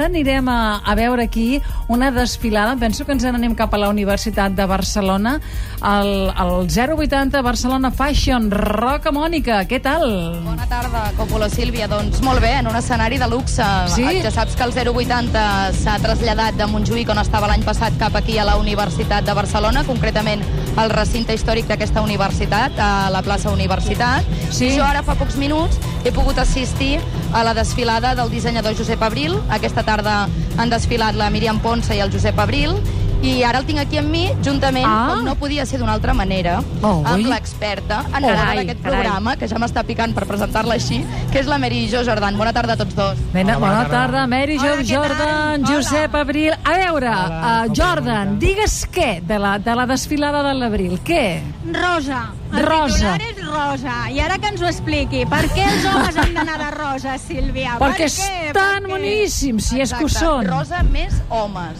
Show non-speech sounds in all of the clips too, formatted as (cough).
ara anirem a, a veure aquí una desfilada. Penso que ens n'anem cap a la Universitat de Barcelona. El, el 080 Barcelona Fashion. Roca Mònica, què tal? Bona tarda, Còpula Sílvia. Doncs molt bé, en un escenari de luxe. Sí? Ja saps que el 080 s'ha traslladat de Montjuïc, on estava l'any passat, cap aquí a la Universitat de Barcelona, concretament al recinte històric d'aquesta universitat, a la plaça Universitat. Sí. Jo ara, fa pocs minuts, he pogut assistir a la desfilada del dissenyador Josep Abril. Aquesta tarda han desfilat la Míriam Ponsa i el Josep Abril. I ara el tinc aquí amb mi, juntament, Ah. com no podia ser d'una altra manera, Oh, amb l'experta encarregada Carai, d'aquest carai. programa, que ja m'està picant per presentar-la així, que és la Mary Jo Jordan. Bona tarda a tots dos. Bona, Hola, bona bona tarda. tarda, Mary Hola, Jo, tal? Jordan, Hola. Josep Abril. A veure, Hola, uh, Jordan, digues què de la, de la desfilada de l'abril? Què? Rosa. El Rosa. titular és rosa. I ara que ens ho expliqui. Per què els homes han d'anar de rosa, Sílvia? Perquè per què? estan Per boníssims, si és que ho són. Rosa més homes.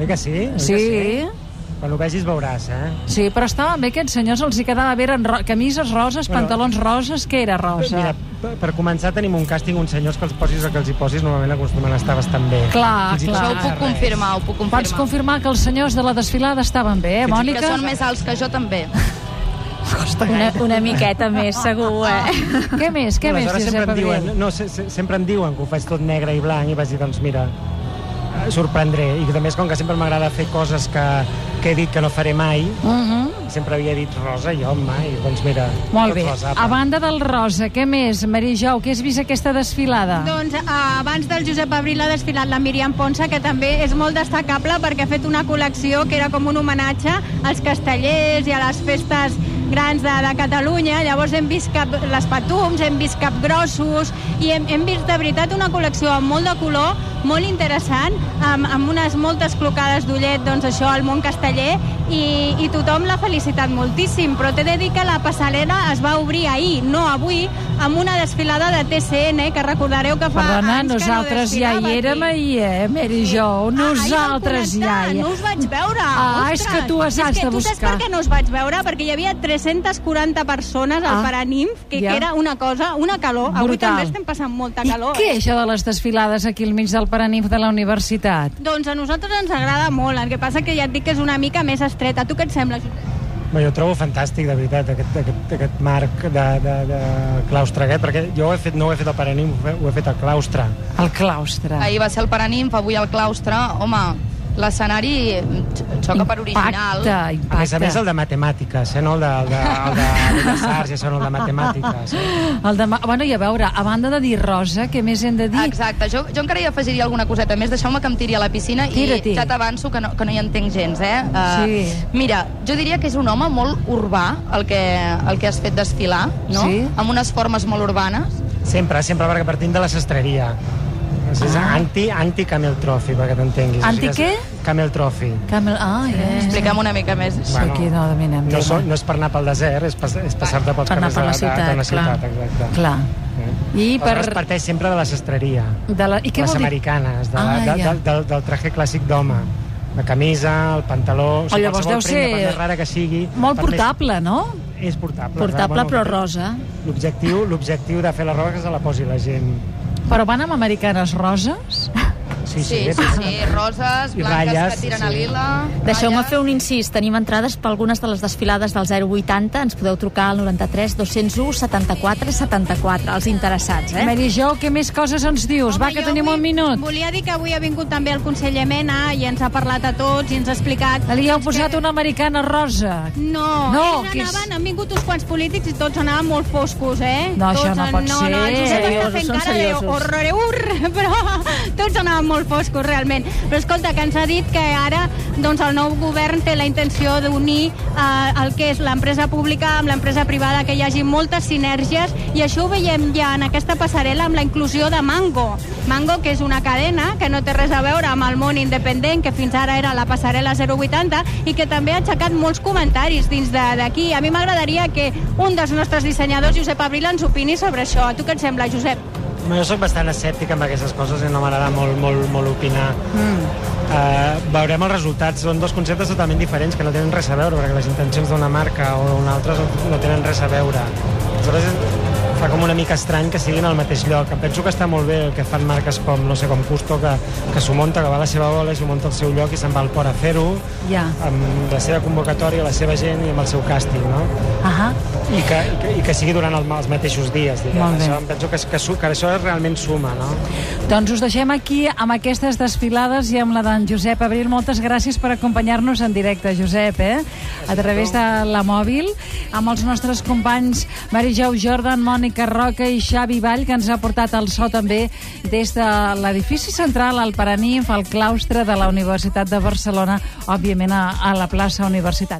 Oi que sí? Oi que Sí, Quan ho vegis veuràs, eh? sí, però estaven bé aquests senyors, els hi quedava bé, ro camises roses, Bueno, pantalons roses, què era rosa? Mira, per, per començar tenim un càsting, uns senyors que els posis el que els hi posis normalment acostumen a estar bastant bé. Clar, Fins clar. Això ho puc res. confirmar, ho puc confirmar. Pots confirmar que els senyors de la desfilada estaven bé, eh, Fins Mònica? Que són més alts que jo, també. (laughs) Una, una miqueta més, segur, eh? Què més, què més, Aleshores sempre Josep em diuen, Abril? no, se, se, sempre em diuen que ho faig tot negre i blanc i vaig dir, doncs mira, sorprendré. I que, a més, com que sempre m'agrada fer coses que, que he dit que no faré mai, Uh -huh. sempre havia dit rosa, jo mai, doncs mira, Molt bé. rosa. A banda del rosa, què més, Maria Jou? Què has vist aquesta desfilada? Doncs eh, abans del Josep Abril ha desfilat la Míriam Ponsa, que també és molt destacable perquè ha fet una col·lecció que era com un homenatge als castellers i a les festes grans de, de Catalunya. Llavors hem vist cap, les patums, hem vist capgrossos i hem, hem vist de veritat una col·lecció amb molt de color, molt interessant, amb, amb unes moltes clocades d'ullet, doncs això, al món casteller, i, i tothom l'ha felicitat moltíssim, però t'he de dir que la passarel·la es va obrir ahir, no avui, amb una desfilada de TCN, que recordareu que fa Perdona, anys nosaltres que no ja hi érem aquí. ahir, eh, Mary Jo? Ah, Nosaltres ja connectar, hi No us vaig veure. Ah, és ostres. que tu has És has que de tu saps buscar. per què no us vaig veure? Perquè hi havia 340 persones al Ah, Paraninf, que, ja. que era una cosa, una calor. Avui Brutal. també estem passant molta I calor. què eh? això de les desfilades aquí al mig del Paranif de la universitat? Doncs a nosaltres ens agrada molt, el que passa que ja et dic que és una mica més estreta. Tu què et sembla, Josep? Bé, jo trobo fantàstic, de veritat, aquest, aquest, aquest marc de, de, de claustre aquest, perquè jo ho he fet, no ho he fet al Paranim, ho he, ho he fet al claustre. El claustre. Ahir va ser el Paraninf, avui el claustre. Home, l'escenari xoca per original. Impacte, A impacte. més a més, el de matemàtiques, eh? no el de, el de, el de (laughs) Arts, ja són el de matemàtiques. Eh? El de... ma- Bueno, i a veure, a banda de dir rosa, què més hem de dir? Exacte, jo, jo encara hi afegiria alguna coseta més. Deixeu-me que em tiri a la piscina Tira-t'hi. i ja t'avanço que, no, que no hi entenc gens, eh? Uh, Sí. Mira, jo diria que és un home molt urbà, el que, el que has fet desfilar, no? Sí. Amb unes formes molt urbanes. Sempre, sempre, perquè partim de la sastreria. És Ah. anti, anti Camel Trophy, perquè t'entenguis. Anti O sigui què? Camel Trophy. Camel... Ah, ja. Expliquem una mica més. Sí, aquí no dominem. no, so, no és per anar pel desert, és, pas, és passar-te pels Per carrers per la de, de, de, ciutat, la ciutat, clar. exacte. Clar. I per... Aleshores parteix sempre de la sastreria. De la... I què les vol dir? americanes, de, Ah, la, de, ja. del, del, del traje clàssic d'home. La camisa, el pantaló... O sigui, llavors deu prenda, ser per més rara que sigui... Molt per més- portable, no? És portable. Portable, clar, però rosa. L'objectiu l'objectiu de fer la roba és que se la posi la gent. Però van amb americanes roses? Sí, Sí, sí, sí, roses, I blanques ratlles, que tiren sí. a lila... Deixeu-me fer un incís. Tenim entrades per algunes de les desfilades del 080. Ens podeu trucar al 93 201 74 74. Els interessats, eh? Mary Jo, què més coses ens dius? Va, que tenim vull- un minut. Volia dir que avui ha vingut també el conseller Mena i ens ha parlat a tots i ens ha explicat... Li heu posat que- una americana rosa. No, No, ells que és- anaven, han vingut uns quants polítics i tots anaven molt foscos, eh? No, això tots, no pot no, No, el ser. Josep està fent cara de horroreur, (laughs) però tots anaven molt foscos, realment. Però escolta, que ens ha dit que ara doncs, el nou govern té la intenció d'unir eh, el que és l'empresa pública amb l'empresa privada, que hi hagi moltes sinergies, i això ho veiem ja en aquesta passarel·la amb la inclusió de Mango. Mango, que és una cadena que no té res a veure amb el món independent, que fins ara era la passarel·la 080, i que també ha aixecat molts comentaris dins d'aquí. A mi m'agradaria que un dels nostres dissenyadors, Josep Abril, ens opini sobre això. A tu què et sembla, Josep? Jo sóc bastant escèptic amb aquestes coses i no m'agrada molt, molt, molt opinar. Mm. Uh, veurem els resultats. Són dos conceptes totalment diferents que no tenen res a veure, perquè les intencions d'una marca o d'una altra no- no tenen res a veure. Aleshores, fa com una mica estrany que siguin al mateix lloc. Em penso que està molt bé el que fan marques com, no sé, com Custo, que, que s'ho munta, que va a la seva bola i s'ho munta al seu lloc i se'n va al port a fer-ho, Ja. amb la seva convocatòria, la seva gent i amb el seu càsting, no? Ahà. I que, i que, i que sigui durant el, els mateixos dies, diguem. Això, em penso que, que, que això realment suma, no? Doncs us deixem aquí amb aquestes desfilades i amb la d'en Josep Abril. Moltes gràcies per acompanyar-nos en directe, Josep, eh? a través de la mòbil, amb els nostres companys Marijau Jordan, Mònica Roca i Xavi Vall, que ens ha portat el so també des de l'edifici central, al Paranif, al claustre de la Universitat de Barcelona, òbviament a, a la plaça Universitat.